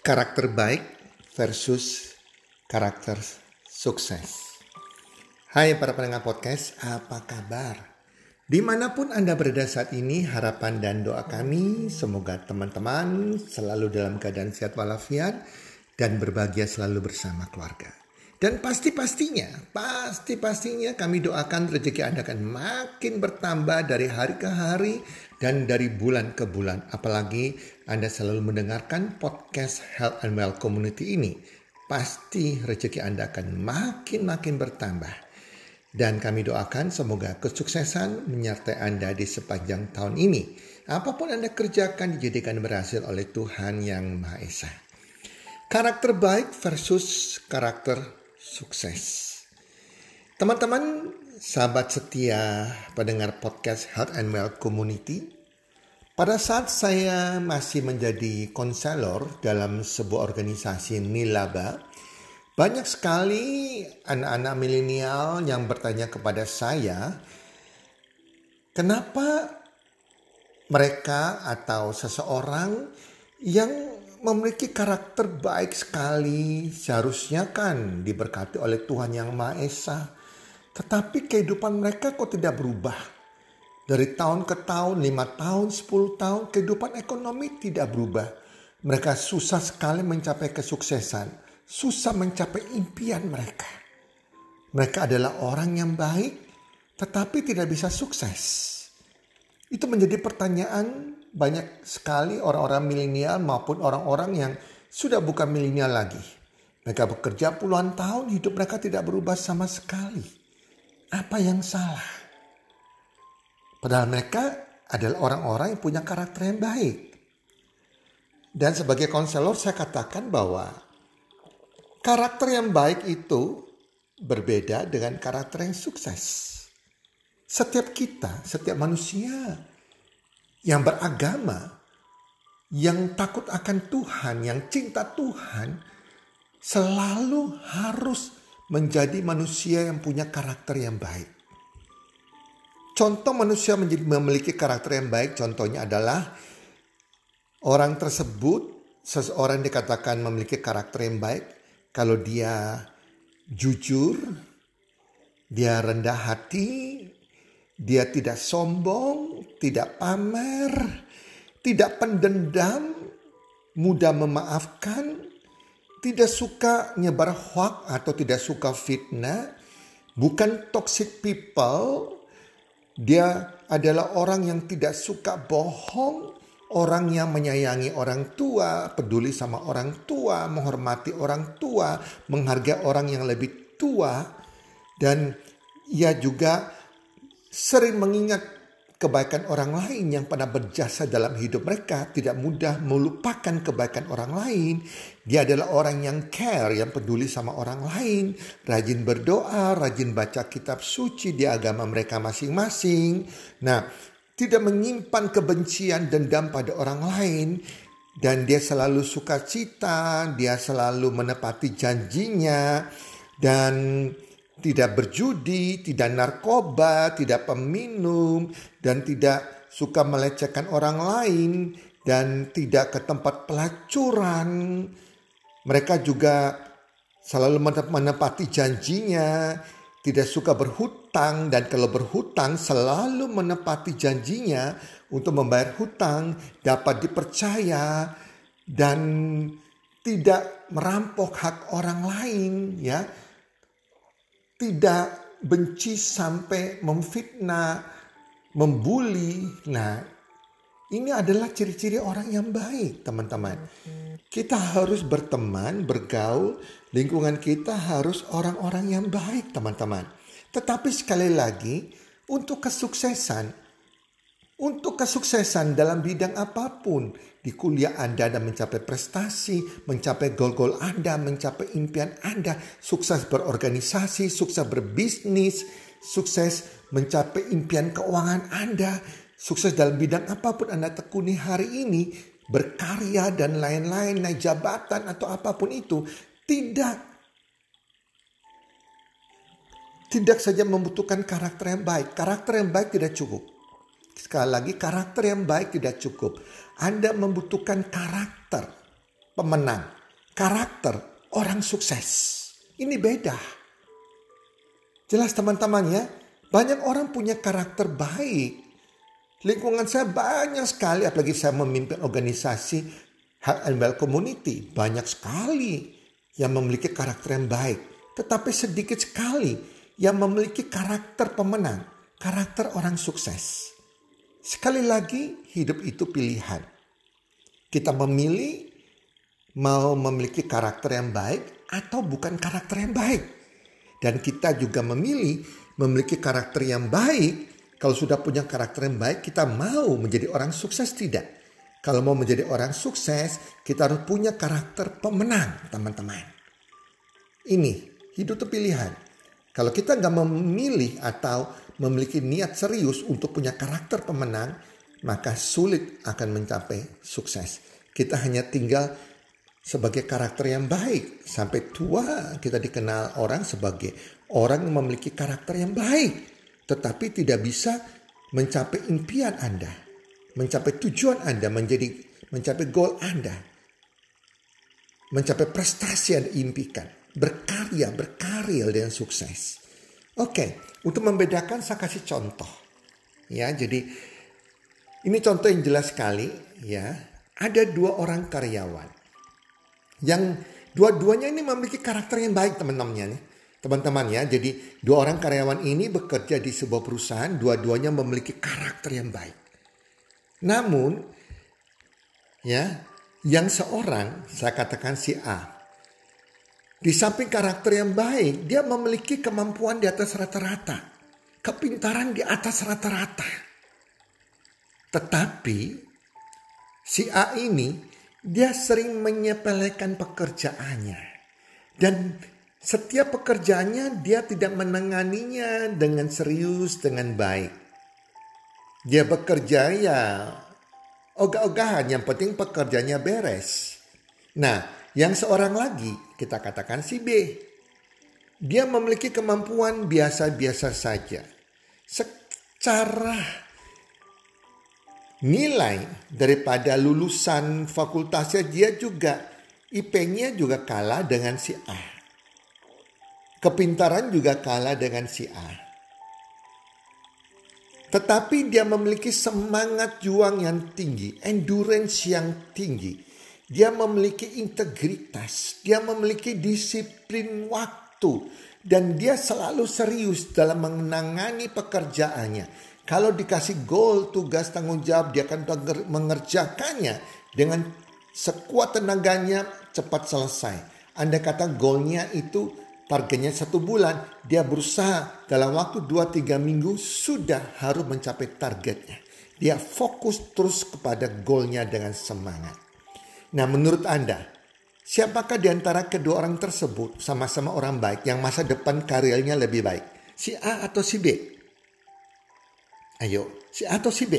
karakter baik versus karakter sukses. Hai para pendengar podcast, apa kabar? Di mana pun Anda berada saat ini, harapan dan doa kami semoga teman-teman selalu dalam keadaan sehat walafiat dan berbahagia selalu bersama keluarga. Dan pasti-pastinya, pasti-pastinya kami doakan rezeki Anda akan makin bertambah dari hari ke hari dan dari bulan ke bulan. Apalagi Anda selalu mendengarkan podcast Health and Well Community ini. Pasti rezeki Anda akan makin-makin bertambah. Dan kami doakan semoga kesuksesan menyertai Anda di sepanjang tahun ini. Apa pun Anda kerjakan dijadikan berhasil oleh Tuhan Yang Maha Esa. Karakter baik versus karakter sukses. Teman-teman, sahabat setia pendengar podcast Health and Well Community, pada saat saya masih menjadi konselor dalam sebuah organisasi nilaba, banyak sekali anak-anak milenial yang bertanya kepada saya, kenapa mereka atau seseorang yang memiliki karakter baik sekali. Seharusnya kan diberkati oleh Tuhan Yang Maha Esa. Tetapi kehidupan mereka kok tidak berubah. Dari tahun ke tahun, lima tahun, sepuluh tahun, kehidupan ekonomi tidak berubah. Mereka susah sekali mencapai kesuksesan. Susah mencapai impian mereka. Mereka adalah orang yang baik, tetapi tidak bisa sukses. Itu menjadi pertanyaan banyak sekali orang-orang milenial maupun orang-orang yang sudah bukan milenial lagi. Mereka bekerja puluhan tahun, hidup mereka tidak berubah sama sekali. Apa yang salah? Padahal mereka adalah orang-orang yang punya karakter yang baik. Dan sebagai konselor saya katakan bahwa karakter yang baik itu berbeda dengan karakter yang sukses. Setiap kita, setiap manusia yang beragama, yang takut akan Tuhan, yang cinta Tuhan, selalu harus menjadi manusia yang punya karakter yang baik. Contoh manusia menjadi memiliki karakter yang baik, contohnya adalah orang tersebut, seseorang dikatakan memiliki karakter yang baik kalau dia jujur, dia rendah hati, dia tidak sombong, tidak pamer, tidak pendendam, mudah memaafkan, tidak suka nyebar hoax atau tidak suka fitnah, bukan toxic people. Dia adalah orang yang tidak suka bohong, orang yang menyayangi orang tua, peduli sama orang tua, menghormati orang tua, menghargai orang yang lebih tua, dan ia juga sering mengingat kebaikan orang lain yang pernah berjasa dalam hidup mereka, tidak mudah melupakan kebaikan orang lain. Dia adalah orang yang care, yang peduli sama orang lain, rajin berdoa, rajin baca kitab suci di agama mereka masing-masing. Nah, tidak menyimpan kebencian dendam pada orang lain dan dia selalu suka cita, dia selalu menepati janjinya dan tidak berjudi, tidak narkoba, tidak peminum, dan tidak suka melecehkan orang lain, dan tidak ke tempat pelacuran. Mereka juga selalu menepati janjinya, tidak suka berhutang, dan kalau berhutang selalu menepati janjinya untuk membayar hutang, dapat dipercaya, dan tidak merampok hak orang lain, ya tidak benci sampai memfitnah, membuli. Nah, ini adalah ciri-ciri orang yang baik, teman-teman. Kita harus berteman, bergaul, lingkungan kita harus orang-orang yang baik, teman-teman. Tetapi sekali lagi, untuk kesuksesan, untuk kesuksesan dalam bidang apa pun, di kuliah Anda dan mencapai prestasi, mencapai goal-goal Anda, mencapai impian Anda, sukses berorganisasi, sukses berbisnis, sukses mencapai impian keuangan Anda, sukses dalam bidang apa pun Anda tekuni hari ini, berkarya dan lain-lain, naik jabatan atau apa pun itu, tidak tidak saja membutuhkan karakter yang baik. Karakter yang baik tidak cukup. Sekali lagi karakter yang baik tidak cukup. Anda membutuhkan karakter. pemenang, karakter orang sukses. Ini beda. Jelas teman-teman ya, banyak orang punya karakter baik. Lingkungan saya banyak sekali, apalagi saya memimpin organisasi hak animal community. Banyak sekali yang memiliki karakter yang baik. Tetapi sedikit sekali yang memiliki karakter pemenang, karakter orang sukses. Sekali lagi, hidup itu pilihan. Kita memilih mau memiliki karakter yang baik atau bukan karakter yang baik. Dan kita juga memilih memiliki karakter yang baik. Kalau sudah punya karakter yang baik, kita mau menjadi orang sukses tidak? Kalau mau menjadi orang sukses, kita harus punya karakter pemenang, teman-teman. Ini hidup itu pilihan. Kalau kita nggak memilih atau memiliki niat serius untuk punya karakter pemenang, maka sulit akan mencapai sukses. Kita hanya tinggal sebagai karakter yang baik. Sampai tua kita dikenal orang sebagai orang yang memiliki karakter yang baik. Tetapi tidak bisa mencapai impian Anda. Mencapai tujuan Anda menjadi mencapai goal Anda. Mencapai prestasi yang diimpikan. Berkarya, berkarya dengan sukses. Oke, untuk membedakan saya kasih contoh. Ya, jadi ini contoh yang jelas sekali ya. Ada dua orang karyawan yang dua-duanya ini memiliki karakter yang baik teman-temannya. Teman-teman ya, jadi dua orang karyawan ini bekerja di sebuah perusahaan, dua-duanya memiliki karakter yang baik. Namun, ya, yang seorang, saya katakan si A, di samping karakter yang baik, dia memiliki kemampuan di atas rata-rata. Kepintaran di atas rata-rata. Tetapi si A ini dia sering menyepelekan pekerjaannya. Dan setiap pekerjaannya dia tidak menanganinya dengan serius, dengan baik. Dia bekerja ya ogah-ogahan, yang penting pekerjaannya beres. Nah, yang seorang lagi, kita katakan si B. Dia memiliki kemampuan biasa-biasa saja. Secara nilai daripada lulusan fakultasnya dia juga IP-nya juga kalah dengan si A. Kepintaran juga kalah dengan si A. Tetapi dia memiliki semangat juang yang tinggi, endurance yang tinggi dia memiliki integritas, dia memiliki disiplin waktu, dan dia selalu serius dalam menangani pekerjaannya. Kalau dikasih goal, tugas, tanggung jawab, dia akan mengerjakannya dengan sekuat tenaganya cepat selesai. Anda kata goalnya itu targetnya satu bulan, dia berusaha dalam waktu 2-3 minggu sudah harus mencapai targetnya. Dia fokus terus kepada goalnya dengan semangat. Nah menurut Anda, siapakah di antara kedua orang tersebut sama-sama orang baik yang masa depan karirnya lebih baik? Si A atau si B? Ayo, si A atau si B?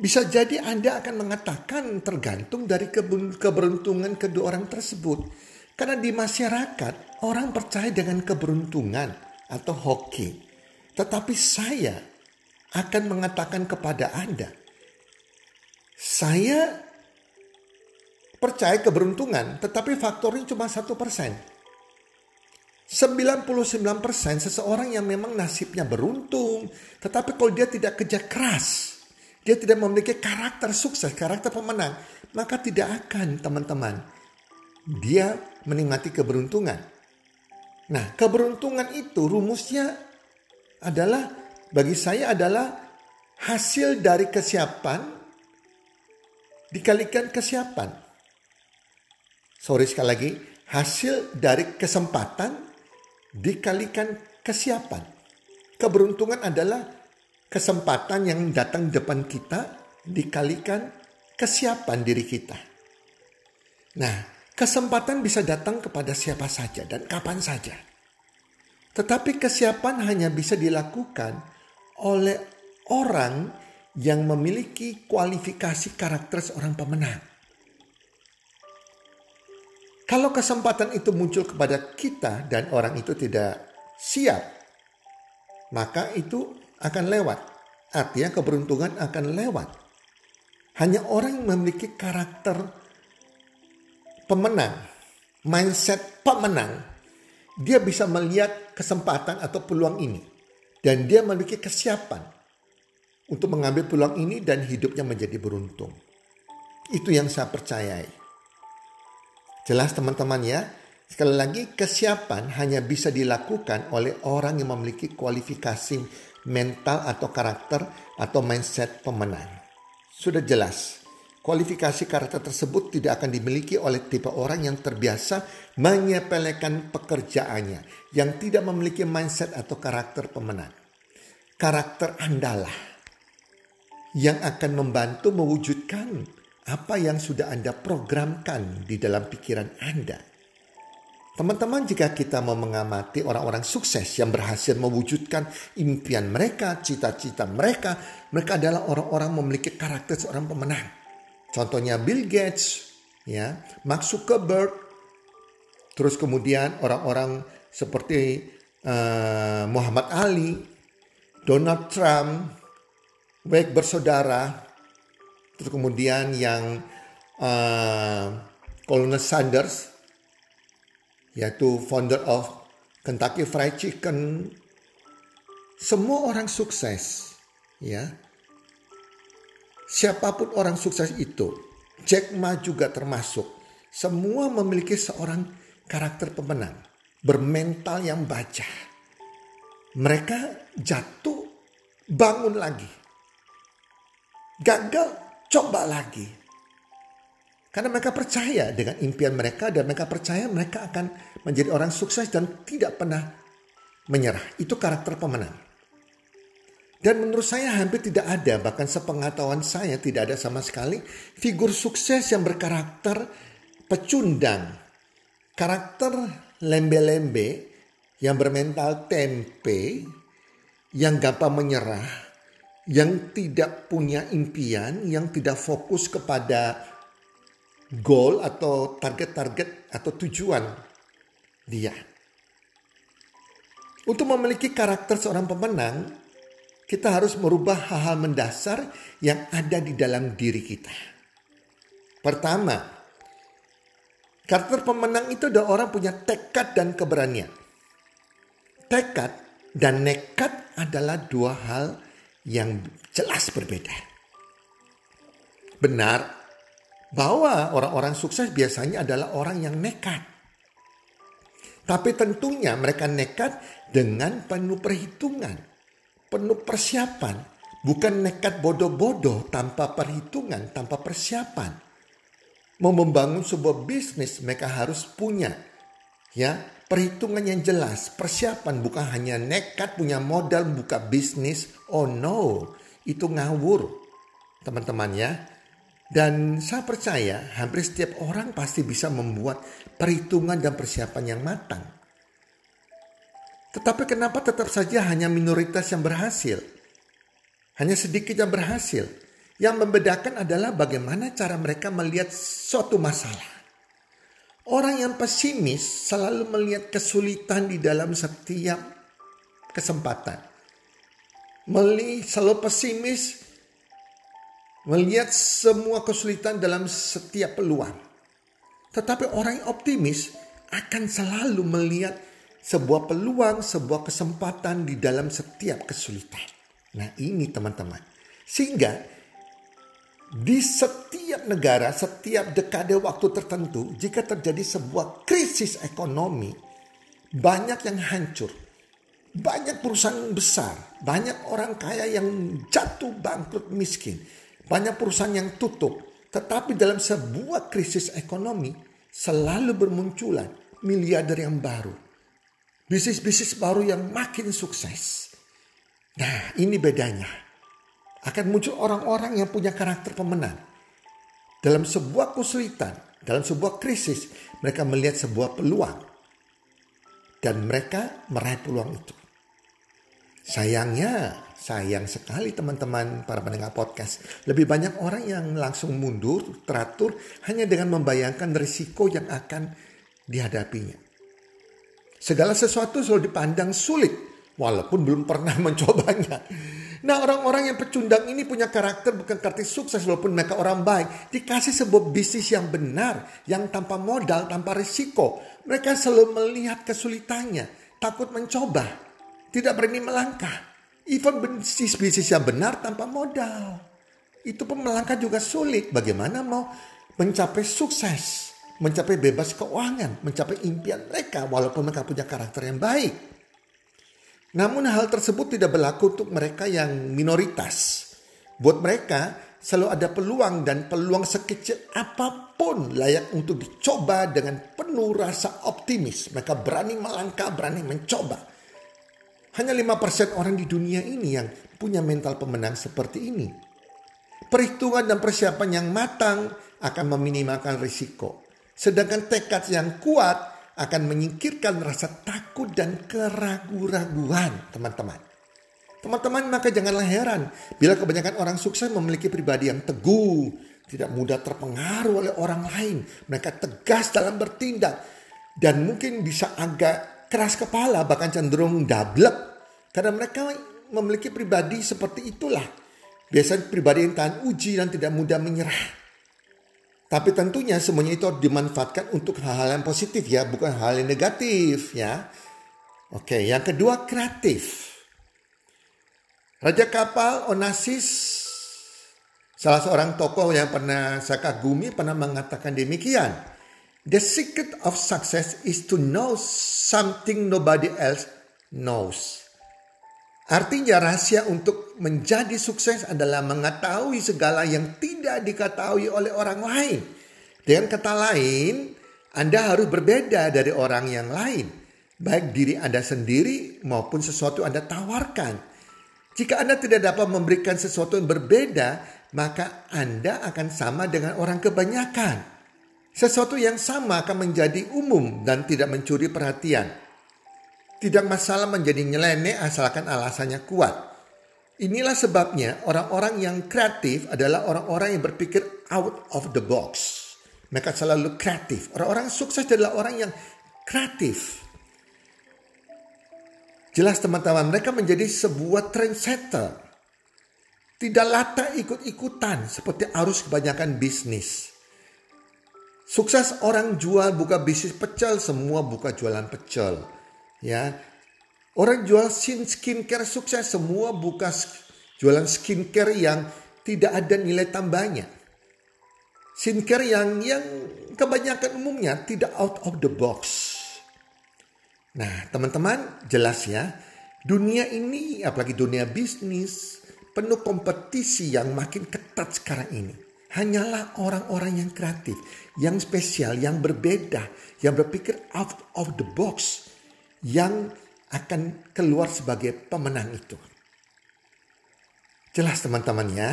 Bisa jadi Anda akan mengatakan tergantung dari keberuntungan kedua orang tersebut. Karena di masyarakat orang percaya dengan keberuntungan atau hoki. Tetapi saya akan mengatakan kepada Anda, saya percaya keberuntungan, tetapi faktornya cuma satu persen. 99% seseorang yang memang nasibnya beruntung, tetapi kalau dia tidak kerja keras, dia tidak memiliki karakter sukses, karakter pemenang, maka tidak akan teman-teman dia menikmati keberuntungan. Nah, keberuntungan itu rumusnya adalah bagi saya adalah hasil dari kesiapan dikalikan kesiapan sorry sekali lagi, hasil dari kesempatan dikalikan kesiapan. Keberuntungan adalah kesempatan yang datang depan kita dikalikan kesiapan diri kita. Nah, kesempatan bisa datang kepada siapa saja dan kapan saja. Tetapi kesiapan hanya bisa dilakukan oleh orang yang memiliki kualifikasi karakter seorang pemenang. Kalau kesempatan itu muncul kepada kita dan orang itu tidak siap, maka itu akan lewat. Artinya keberuntungan akan lewat. Hanya orang yang memiliki karakter pemenang, mindset pemenang, dia bisa melihat kesempatan atau peluang ini. Dan dia memiliki kesiapan untuk mengambil peluang ini dan hidupnya menjadi beruntung. Itu yang saya percayai. Jelas teman-teman ya, sekali lagi kesiapan hanya bisa dilakukan oleh orang yang memiliki kualifikasi mental atau karakter atau mindset pemenang. Sudah jelas, Kualifikasi karakter tersebut tidak akan dimiliki oleh tipe orang yang terbiasa menyepelekan pekerjaannya, yang tidak memiliki mindset atau karakter pemenang. Karakter Andalah yang akan membantu mewujudkan apa yang sudah Anda programkan di dalam pikiran Anda. Teman-teman, jika kita mau mengamati orang-orang sukses yang berhasil mewujudkan impian mereka, cita-cita mereka, mereka adalah orang-orang memiliki karakter seorang pemenang. Contohnya Bill Gates, ya, Mark Zuckerberg, terus kemudian orang-orang seperti uh, Muhammad Ali, Donald Trump, baik bersaudara, terus kemudian yang uh, Colonel Sanders, yaitu founder of Kentucky Fried Chicken, semua orang sukses, ya Siapa pun orang sukses itu, Jack Ma juga termasuk. Semua memiliki seorang karakter pemenang, bermental yang baja. Mereka jatuh, bangun lagi. Gagal, coba lagi. Karena mereka percaya dengan impian mereka dan mereka percaya mereka akan menjadi orang sukses dan tidak pernah menyerah. Itu karakter pemenang. Dan menurut saya hampir tidak ada, bahkan sepengetahuan saya tidak ada sama sekali figur sukses yang berkarakter pecundang. Karakter lembe-lembe yang bermental tempe, yang gampang menyerah, yang tidak punya impian, yang tidak fokus kepada goal atau target-target atau tujuan dia. Untuk memiliki karakter seorang pemenang, kita harus merubah hal-hal mendasar yang ada di dalam diri kita. Pertama, karakter pemenang itu adalah orang punya tekad dan keberanian. Tekad dan nekat adalah dua hal yang jelas berbeda. Benar bahwa orang-orang sukses biasanya adalah orang yang nekat. Tapi tentunya mereka nekat dengan penuh perhitungan penuh persiapan, bukan nekat bodoh-bodoh tanpa perhitungan, tanpa persiapan. Mau membangun sebuah bisnis mereka harus punya ya perhitungan yang jelas, persiapan bukan hanya nekat punya modal buka bisnis. Oh no, itu ngawur. Teman-teman ya. Dan saya percaya hampir setiap orang pasti bisa membuat perhitungan dan persiapan yang matang. Tetapi kenapa tetap saja hanya minoritas yang berhasil? Hanya sedikit yang berhasil. Yang membedakan adalah bagaimana cara mereka melihat suatu masalah. Orang yang pesimis selalu melihat kesulitan di dalam setiap kesempatan. Meli selalu pesimis melihat semua kesulitan dalam setiap peluang. Tetapi orang yang optimis akan selalu melihat sebuah peluang, sebuah kesempatan di dalam setiap kesulitan. Nah, ini teman-teman. Sehingga di setiap negara, setiap dekade waktu tertentu, jika terjadi sebuah krisis ekonomi, banyak yang hancur. Banyak perusahaan besar, banyak orang kaya yang jatuh bangkrut miskin. Banyak perusahaan yang tutup. Tetapi dalam sebuah krisis ekonomi selalu bermunculan miliarder yang baru bisnis-bisnis baru yang makin sukses. Nah, ini bedanya. Akan muncul orang-orang yang punya karakter pemenang. Dalam sebuah kesulitan, dalam sebuah krisis, mereka melihat sebuah peluang. Dan mereka meraih peluang itu. Sayangnya, sayang sekali teman-teman para pendengar podcast. Lebih banyak orang yang langsung mundur, teratur, hanya dengan membayangkan risiko yang akan dihadapinya. Segala sesuatu selalu dipandang sulit walaupun belum pernah mencobanya. Nah orang-orang yang pecundang ini punya karakter bukan karakter sukses walaupun mereka orang baik. Dikasih sebuah bisnis yang benar, yang tanpa modal, tanpa risiko. Mereka selalu melihat kesulitannya, takut mencoba, tidak berani melangkah. Even bisnis-bisnis yang benar tanpa modal. Itu pun melangkah juga sulit. Bagaimana mau mencapai sukses, mencapai bebas keuangan, mencapai impian mereka walaupun mereka punya karakter yang baik. Namun hal tersebut tidak berlaku untuk mereka yang minoritas. Buat mereka selalu ada peluang dan peluang sekecil apa pun layak untuk dicoba dengan penuh rasa optimis. Mereka berani melangkah, berani mencoba. Hanya 5% orang di dunia ini yang punya mental pemenang seperti ini. Perhitungan dan persiapan yang matang akan meminimalkan risiko. Sedangkan tekad yang kuat akan menyingkirkan rasa takut dan keraguan-raguan teman-teman. Teman-teman maka janganlah heran bila kebanyakan orang sukses memiliki pribadi yang teguh, tidak mudah terpengaruh oleh orang lain. Mereka tegas dalam bertindak dan mungkin bisa agak keras kepala bahkan cenderung dablek karena mereka memiliki pribadi seperti itulah. Biasanya pribadi yang tahan uji dan tidak mudah menyerah. Tapi tentunya semuanya itu dimanfaatkan untuk hal-hal yang positif ya, bukan hal yang negatif ya. Oke, yang kedua kreatif. Raja kapal Onassis, salah seorang tokoh yang pernah saya kagumi pernah mengatakan demikian. The secret of success is to know something nobody else knows. Artinya rahasia untuk menjadi sukses adalah mengetahui segala yang tidak diketahui oleh orang lain. Dengan kata lain, Anda harus berbeda dari orang yang lain. Baik diri Anda sendiri maupun sesuatu Anda tawarkan. Jika Anda tidak dapat memberikan sesuatu yang berbeda, maka Anda akan sama dengan orang kebanyakan. Sesuatu yang sama akan menjadi umum dan tidak mencuri perhatian. Tidak masalah menjadi nyeleneh asalkan alasannya kuat. Inilah sebabnya orang-orang yang kreatif adalah orang-orang yang berpikir out of the box. Mereka selalu kreatif. Orang-orang sukses adalah orang yang kreatif. Jelas teman-teman, mereka menjadi sebuah trendsetter. Tidak lata ikut-ikutan seperti arus kebanyakan bisnis. Sukses orang jual buka bisnis pecel, semua buka jualan pecel Ya, orang jual skin skincare sukses semua buka jualan skincare yang tidak ada nilai tambahnya. Skincare yang yang kebanyakan umumnya tidak out of the box. Nah, teman-teman, jelas ya, dunia ini apalagi dunia bisnis penuh kompetisi yang makin ketat sekarang ini. Hanyalah orang-orang yang kreatif, yang spesial, yang berbeda, yang berpikir out of the box yang akan keluar sebagai pemenang itu. Jelas teman-teman ya.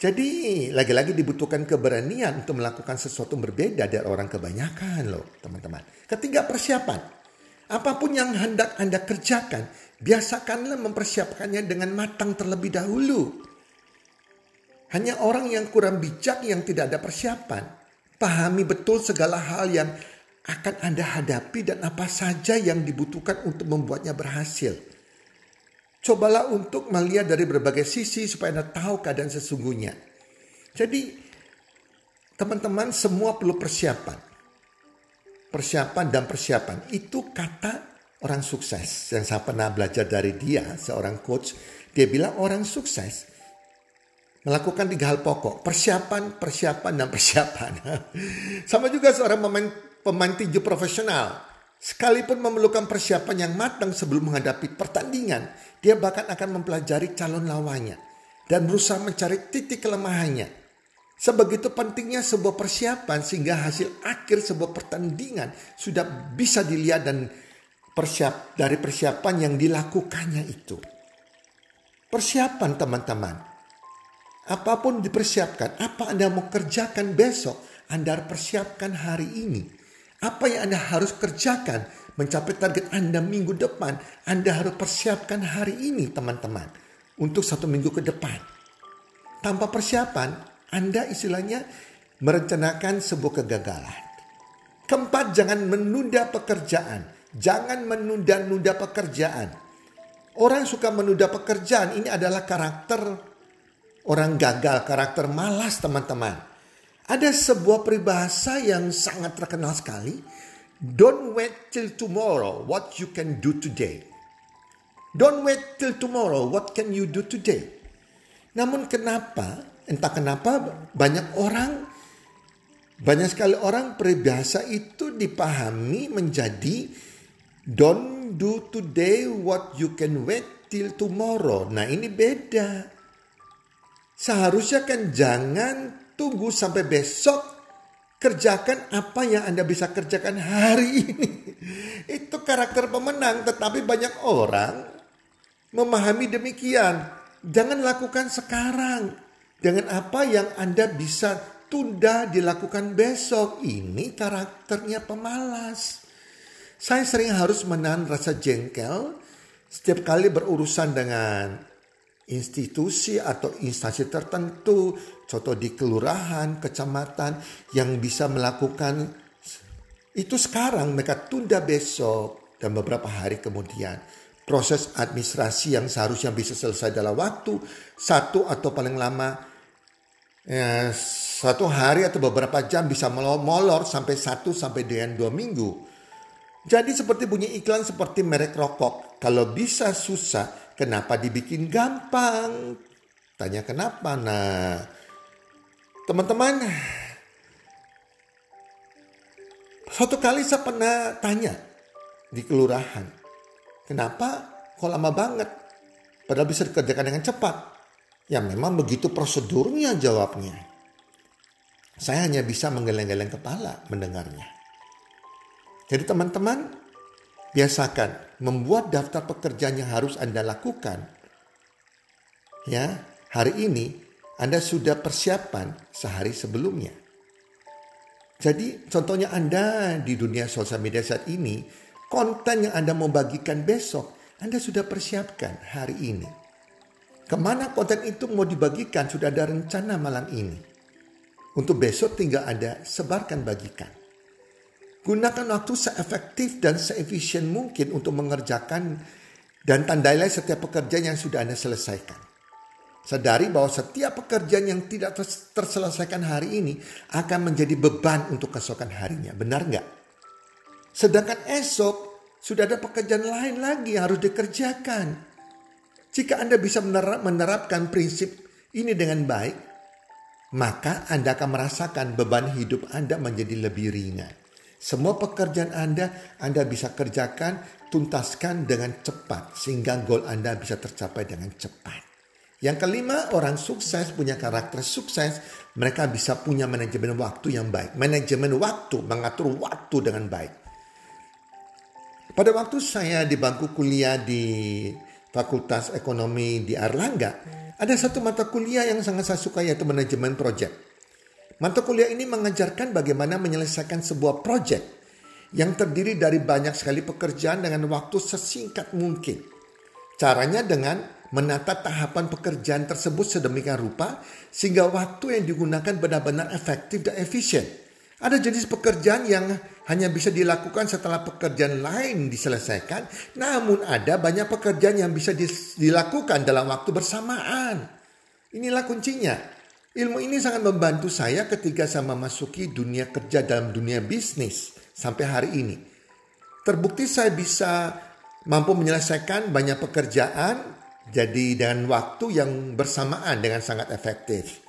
Jadi lagi-lagi dibutuhkan keberanian untuk melakukan sesuatu berbeda dari orang kebanyakan loh teman-teman. Ketiga persiapan. Apa pun yang hendak Anda kerjakan, biasakanlah mempersiapkannya dengan matang terlebih dahulu. Hanya orang yang kurang bijak yang tidak ada persiapan. Pahami betul segala hal yang akan Anda hadapi dan apa saja yang dibutuhkan untuk membuatnya berhasil. Cobalah untuk melihat dari berbagai sisi supaya Anda tahu keadaan sesungguhnya. Jadi, teman-teman semua perlu persiapan. Persiapan dan persiapan itu kata orang sukses. Yang saya pernah belajar dari dia, seorang coach. Dia bilang orang sukses melakukan tiga hal pokok. Persiapan, persiapan, dan persiapan. Sama juga seorang pemain pemain tinju profesional, sekalipun memerlukan persiapan yang matang sebelum menghadapi pertandingan, dia bahkan akan mempelajari calon lawannya dan berusaha mencari titik kelemahannya. Sebegitu pentingnya sebuah persiapan sehingga hasil akhir sebuah pertandingan sudah bisa dilihat dan persiap dari persiapan yang dilakukannya itu. Persiapan teman-teman. Apa pun dipersiapkan, apa Anda mau kerjakan besok, Anda persiapkan hari ini. Apa yang Anda harus kerjakan mencapai target Anda minggu depan, Anda harus persiapkan hari ini teman-teman. Untuk satu minggu ke depan. Tanpa persiapan, Anda istilahnya merencanakan sebuah kegagalan. Keempat, jangan menunda pekerjaan. Jangan menunda-nunda pekerjaan. Orang suka menunda pekerjaan ini adalah karakter orang gagal, karakter malas teman-teman. Ada sebuah peribahasa yang sangat terkenal sekali. Don't wait till tomorrow what you can do today. Don't wait till tomorrow what can you do today. Namun kenapa, entah kenapa banyak orang, banyak sekali orang peribahasa itu dipahami menjadi Don't do today what you can wait till tomorrow. Nah ini beda. Seharusnya kan jangan tunggu sampai besok. Kerjakan apa yang Anda bisa kerjakan hari ini. Itu karakter pemenang. Tetapi banyak orang memahami demikian. Jangan lakukan sekarang. Dengan apa yang Anda bisa tunda dilakukan besok. Ini karakternya pemalas. Saya sering harus menahan rasa jengkel setiap kali berurusan dengan institusi atau instansi tertentu, contoh di kelurahan, kecamatan yang bisa melakukan itu sekarang mereka tunda besok dan beberapa hari kemudian. Proses administrasi yang seharusnya bisa selesai dalam waktu satu atau paling lama eh, satu hari atau beberapa jam bisa molor sampai satu sampai dengan dua minggu. Jadi seperti bunyi iklan seperti merek rokok. Kalau bisa susah, kenapa dibikin gampang? Tanya kenapa? Nah, teman-teman, suatu kali saya pernah tanya di kelurahan, kenapa kok lama banget? Padahal bisa dikerjakan dengan cepat. Ya memang begitu prosedurnya jawabnya. Saya hanya bisa menggeleng-geleng kepala mendengarnya. Jadi teman-teman, biasakan membuat daftar pekerjaan yang harus Anda lakukan. Ya, hari ini Anda sudah persiapan sehari sebelumnya. Jadi contohnya Anda di dunia sosial media saat ini, konten yang Anda mau bagikan besok, Anda sudah persiapkan hari ini. Ke mana konten itu mau dibagikan sudah ada rencana malam ini. Untuk besok tinggal Anda sebarkan bagikan. Gunakan waktu seefektif dan seefisien mungkin untuk mengerjakan dan tandailah setiap pekerjaan yang sudah Anda selesaikan. Sadari bahwa setiap pekerjaan yang tidak terselesaikan hari ini akan menjadi beban untuk keesokan harinya. Benar nggak? Sedangkan esok sudah ada pekerjaan lain lagi yang harus dikerjakan. Jika Anda bisa menerapkan prinsip ini dengan baik, maka Anda akan merasakan beban hidup Anda menjadi lebih ringan. Semua pekerjaan Anda, Anda bisa kerjakan, tuntaskan dengan cepat. Sehingga goal Anda bisa tercapai dengan cepat. Yang kelima, orang sukses punya karakter sukses. Mereka bisa punya manajemen waktu yang baik. Manajemen waktu, mengatur waktu dengan baik. Pada waktu saya di bangku kuliah di Fakultas Ekonomi di Arlangga, ada satu mata kuliah yang sangat saya suka yaitu manajemen project. Mata kuliah ini mengajarkan bagaimana menyelesaikan sebuah proyek yang terdiri dari banyak sekali pekerjaan dengan waktu sesingkat mungkin. Caranya dengan menata tahapan pekerjaan tersebut sedemikian rupa sehingga waktu yang digunakan benar-benar efektif dan efisien. Ada jenis pekerjaan yang hanya bisa dilakukan setelah pekerjaan lain diselesaikan, namun ada banyak pekerjaan yang bisa dilakukan dalam waktu bersamaan. Inilah kuncinya. Ilmu ini sangat membantu saya ketika saya memasuki dunia kerja dalam dunia bisnis sampai hari ini. Terbukti saya bisa mampu menyelesaikan banyak pekerjaan jadi dengan waktu yang bersamaan dengan sangat efektif.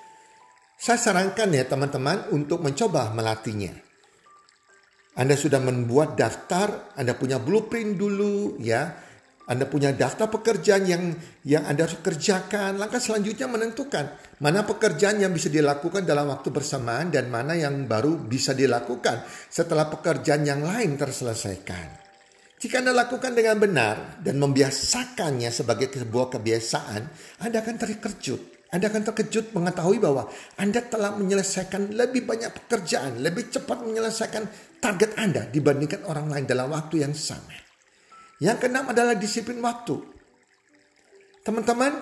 Saya sarankan ya teman-teman untuk mencoba melatihnya. Anda sudah membuat daftar, Anda punya blueprint dulu ya anda punya daftar pekerjaan yang yang Anda harus kerjakan. Langkah selanjutnya menentukan mana pekerjaan yang bisa dilakukan dalam waktu bersamaan dan mana yang baru bisa dilakukan setelah pekerjaan yang lain terselesaikan. Jika Anda lakukan dengan benar dan membiasakannya sebagai sebuah kebiasaan, Anda akan terkejut. Anda akan terkejut mengetahui bahwa Anda telah menyelesaikan lebih banyak pekerjaan, lebih cepat menyelesaikan target Anda dibandingkan orang lain dalam waktu yang sama. Yang keenam adalah disiplin waktu. Teman-teman,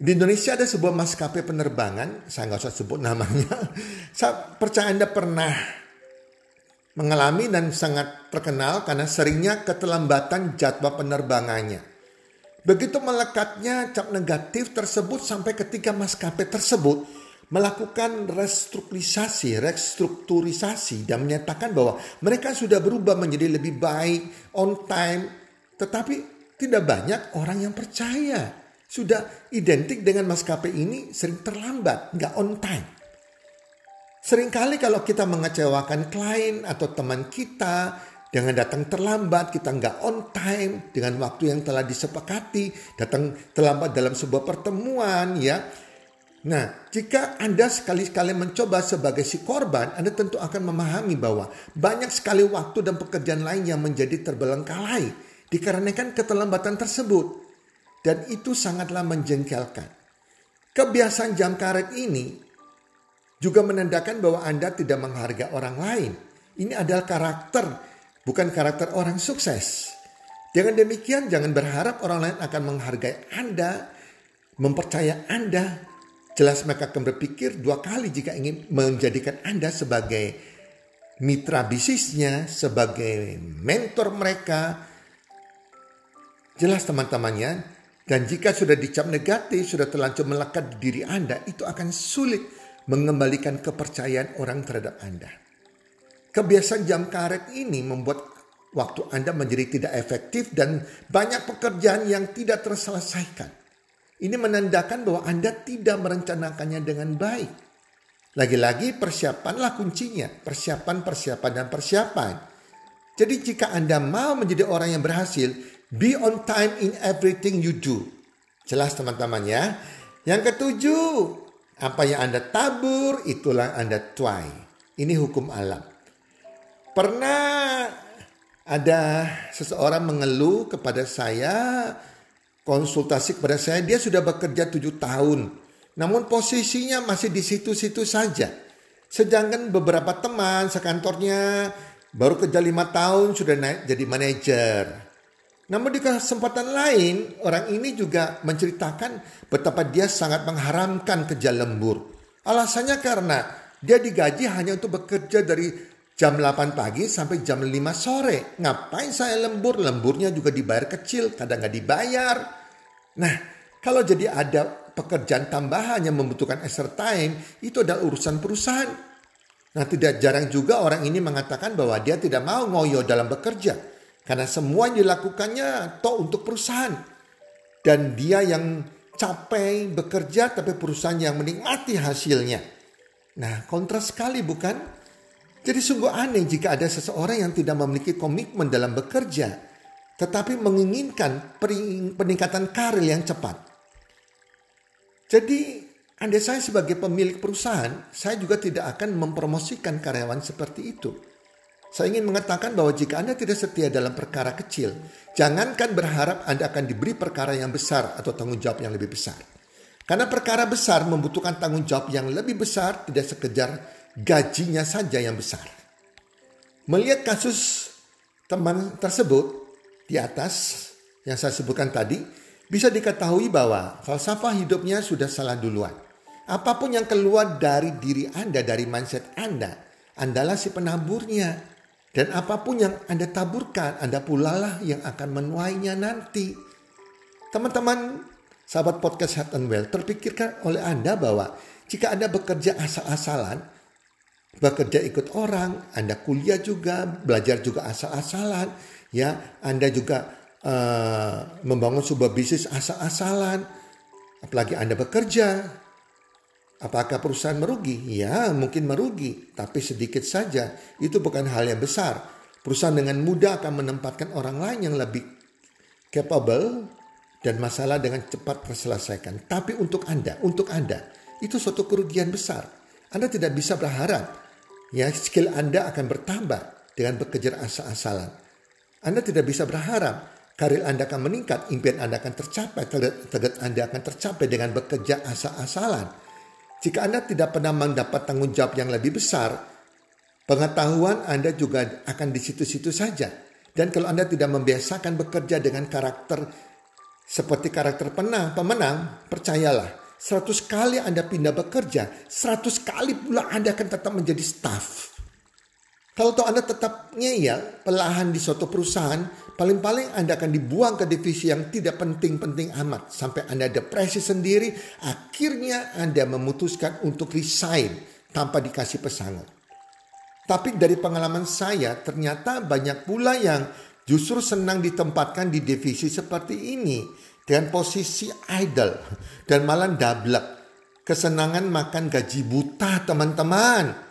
di Indonesia ada sebuah maskapai penerbangan, saya nggak usah sebut namanya. Saya percaya Anda pernah mengalami dan sangat terkenal karena seringnya keterlambatan jadwal penerbangannya. Begitu melekatnya cap negatif tersebut sampai ketika maskapai tersebut melakukan restrukturisasi, restrukturisasi dan menyatakan bahwa mereka sudah berubah menjadi lebih baik, on time, tetapi tidak banyak orang yang percaya. Sudah identik dengan maskapai ini sering terlambat, nggak on time. Seringkali kalau kita mengecewakan klien atau teman kita dengan datang terlambat, kita nggak on time dengan waktu yang telah disepakati, datang terlambat dalam sebuah pertemuan ya. Nah, jika Anda sekali-kali mencoba sebagai si korban, Anda tentu akan memahami bahwa banyak sekali waktu dan pekerjaan lain yang menjadi terbelengkalai dikarenakan keterlambatan tersebut. Dan itu sangatlah menjengkelkan. Kebiasaan jam karet ini juga menandakan bahwa Anda tidak menghargai orang lain. Ini adalah karakter, bukan karakter orang sukses. Dengan demikian, jangan berharap orang lain akan menghargai Anda, mempercaya Anda. Jelas mereka akan berpikir dua kali jika ingin menjadikan Anda sebagai mitra bisnisnya, sebagai mentor mereka. Jelas teman-temannya, dan jika sudah dicap negatif, sudah terlanjur melekat di diri Anda, itu akan sulit mengembalikan kepercayaan orang terhadap Anda. Kebiasaan jam karet ini membuat waktu Anda menjadi tidak efektif dan banyak pekerjaan yang tidak terselesaikan. Ini menandakan bahwa Anda tidak merencanakannya dengan baik. Lagi-lagi persiapanlah kuncinya, persiapan, persiapan, dan persiapan. Jadi jika Anda mau menjadi orang yang berhasil, be on time in everything you do. Jelas teman-teman ya. Yang ketujuh, apa yang Anda tabur, itulah Anda tuai. Ini hukum alam. Pernah ada seseorang mengeluh kepada saya, konsultasi kepada saya, dia sudah bekerja tujuh tahun. Namun posisinya masih di situ-situ saja. Sedangkan beberapa teman sekantornya baru kerja lima tahun sudah naik jadi manajer. Namun di kesempatan lain, orang ini juga menceritakan betapa dia sangat mengharamkan kerja lembur. Alasannya karena dia digaji hanya untuk bekerja dari jam 8 pagi sampai jam 5 sore. Ngapain saya lembur? Lemburnya juga dibayar kecil, kadang nggak dibayar. Nah, kalau jadi ada pekerjaan tambahan yang membutuhkan extra time, itu adalah urusan perusahaan. Nah, tidak jarang juga orang ini mengatakan bahwa dia tidak mau ngoyo dalam bekerja karena semua yang dilakukannya toh untuk perusahaan. Dan dia yang capek bekerja tapi perusahaan yang menikmati hasilnya. Nah kontras sekali bukan? Jadi sungguh aneh jika ada seseorang yang tidak memiliki komitmen dalam bekerja. Tetapi menginginkan peningkatan karir yang cepat. Jadi anda saya sebagai pemilik perusahaan, saya juga tidak akan mempromosikan karyawan seperti itu. Saya ingin mengatakan bahwa jika Anda tidak setia dalam perkara kecil, jangankan berharap Anda akan diberi perkara yang besar atau tanggung jawab yang lebih besar. Karena perkara besar membutuhkan tanggung jawab yang lebih besar, tidak sekedar gajinya saja yang besar. Melihat kasus teman tersebut di atas yang saya sebutkan tadi, bisa diketahui bahwa falsafah hidupnya sudah salah duluan. Apa pun yang keluar dari diri Anda, dari mindset Anda, Andalah si penaburnya. Dan apa pun yang Anda taburkan, Anda pula lah yang akan menuainya nanti. Teman-teman, sahabat podcast Health and Well, terpikirkan oleh Anda bahwa jika Anda bekerja asal-asalan, bekerja ikut orang, Anda kuliah juga, belajar juga asal-asalan, ya, Anda juga uh, membangun sebuah bisnis asal-asalan, apalagi Anda bekerja, Apakah perusahaan merugi? Ya, mungkin merugi, tapi sedikit saja. Itu bukan hal yang besar. Perusahaan dengan mudah akan menempatkan orang lain yang lebih capable dan masalah dengan cepat terselesaikan. Tapi untuk Anda, untuk Anda, itu suatu kerugian besar. Anda tidak bisa berharap ya skill Anda akan bertambah dengan bekerja asal-asalan. Anda tidak bisa berharap karir Anda akan meningkat, impian Anda akan tercapai, target Anda akan tercapai dengan bekerja asal-asalan. Jika Anda tidak pernah mendapat tanggung jawab yang lebih besar, pengetahuan Anda juga akan di situ-situ saja. Dan kalau Anda tidak membiasakan bekerja dengan karakter seperti karakter penang, pemenang, percayalah, 100 kali Anda pindah bekerja, 100 kali pula Anda akan tetap menjadi staff. Kalau toh Anda tetap ngeyel, pelahan di suatu perusahaan, paling-paling Anda akan dibuang ke divisi yang tidak penting-penting amat. Sampai Anda depresi sendiri, akhirnya Anda memutuskan untuk resign tanpa dikasih pesangon. Tapi dari pengalaman saya, ternyata banyak pula yang justru senang ditempatkan di divisi seperti ini. Dengan posisi idle dan malah dablek. Kesenangan makan gaji buta teman-teman.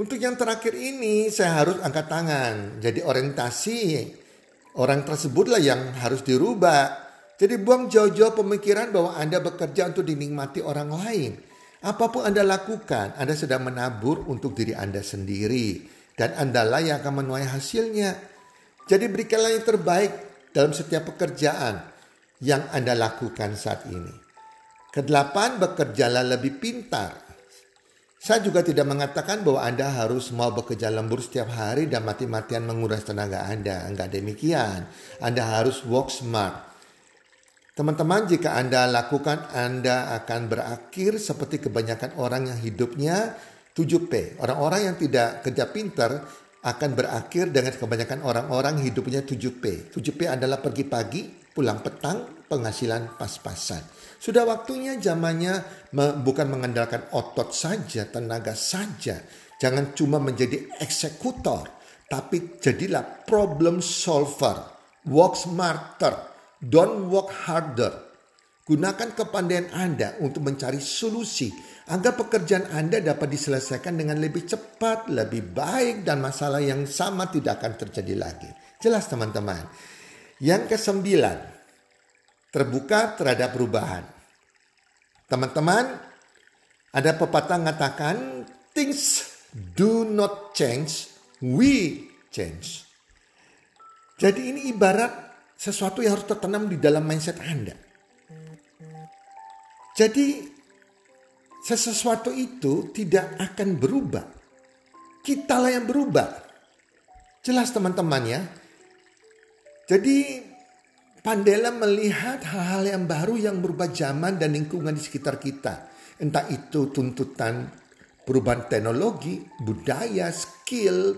Untuk yang terakhir ini saya harus angkat tangan. Jadi orientasi orang tersebutlah yang harus dirubah. Jadi buang jauh-jauh pemikiran bahwa Anda bekerja untuk dinikmati orang lain. Apa pun Anda lakukan, Anda sedang menabur untuk diri Anda sendiri. Dan Andalah yang akan menuai hasilnya. Jadi berikanlah yang terbaik dalam setiap pekerjaan yang Anda lakukan saat ini. Kedelapan, bekerjalah lebih pintar. Saya juga tidak mengatakan bahwa Anda harus mau bekerja lembur setiap hari dan mati-matian menguras tenaga Anda. Enggak demikian. Anda harus work smart. Teman-teman, jika Anda lakukan, Anda akan berakhir seperti kebanyakan orang yang hidupnya 7P. Orang-orang yang tidak kerja pinter akan berakhir dengan kebanyakan orang-orang hidupnya 7P. 7P adalah pergi pagi, pulang petang, penghasilan pas-pasan. Sudah waktunya zamannya bukan mengandalkan otot saja, tenaga saja. Jangan cuma menjadi eksekutor, tapi jadilah problem solver. Work smarter, don't work harder. Gunakan kepandaian Anda untuk mencari solusi agar pekerjaan Anda dapat diselesaikan dengan lebih cepat, lebih baik, dan masalah yang sama tidak akan terjadi lagi. Jelas teman-teman. Yang kesembilan, terbuka terhadap perubahan. Teman-teman, ada pepatah mengatakan things do not change, we change. Jadi ini ibarat sesuatu yang harus tertanam di dalam mindset Anda. Jadi sesuatu itu tidak akan berubah. Kitalah yang berubah. Jelas teman-teman ya. Jadi Pandailah melihat hal-hal yang baru yang berubah zaman dan lingkungan di sekitar kita. Entah itu tuntutan perubahan teknologi, budaya, skill,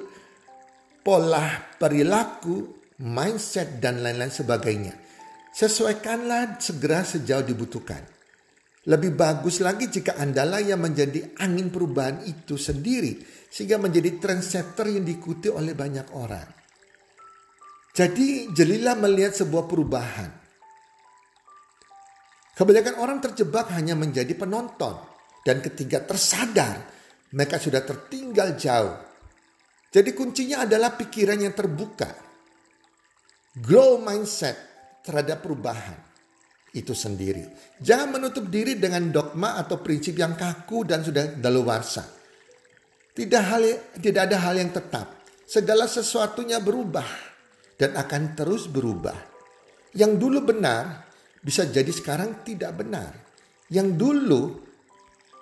pola perilaku, mindset, dan lain-lain sebagainya. Sesuaikanlah segera sejauh dibutuhkan. Lebih bagus lagi jika Andalah yang menjadi angin perubahan itu sendiri. Sehingga menjadi trendsetter yang diikuti oleh banyak orang. Jadi jelilah melihat sebuah perubahan. Kebanyakan orang terjebak hanya menjadi penonton. Dan ketika tersadar, mereka sudah tertinggal jauh. Jadi kuncinya adalah pikiran yang terbuka. Grow mindset terhadap perubahan itu sendiri. Jangan menutup diri dengan dogma atau prinsip yang kaku dan sudah daluwarsa. Tidak tidak ada hal yang tetap. Segala sesuatunya berubah dan akan terus berubah. Yang dulu benar bisa jadi sekarang tidak benar. Yang dulu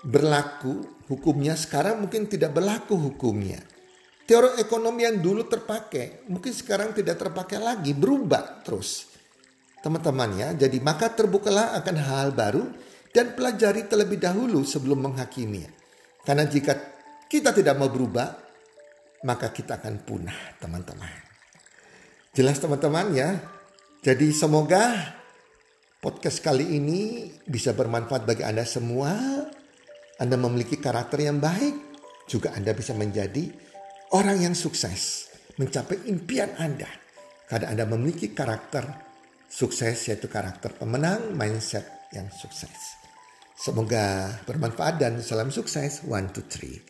berlaku hukumnya sekarang mungkin tidak berlaku hukumnya. Teori ekonomi yang dulu terpakai mungkin sekarang tidak terpakai lagi, berubah terus. Teman-teman ya, jadi maka terbukalah akan hal baru dan pelajari terlebih dahulu sebelum menghakiminya. Karena jika kita tidak mau berubah, maka kita akan punah teman-teman. Jelas teman-teman ya. Jadi semoga podcast kali ini bisa bermanfaat bagi Anda semua. Anda memiliki karakter yang baik, juga Anda bisa menjadi orang yang sukses, mencapai impian Anda. Karena Anda memiliki karakter sukses yaitu karakter pemenang, mindset yang sukses. Semoga bermanfaat dan salam sukses. One, two, three.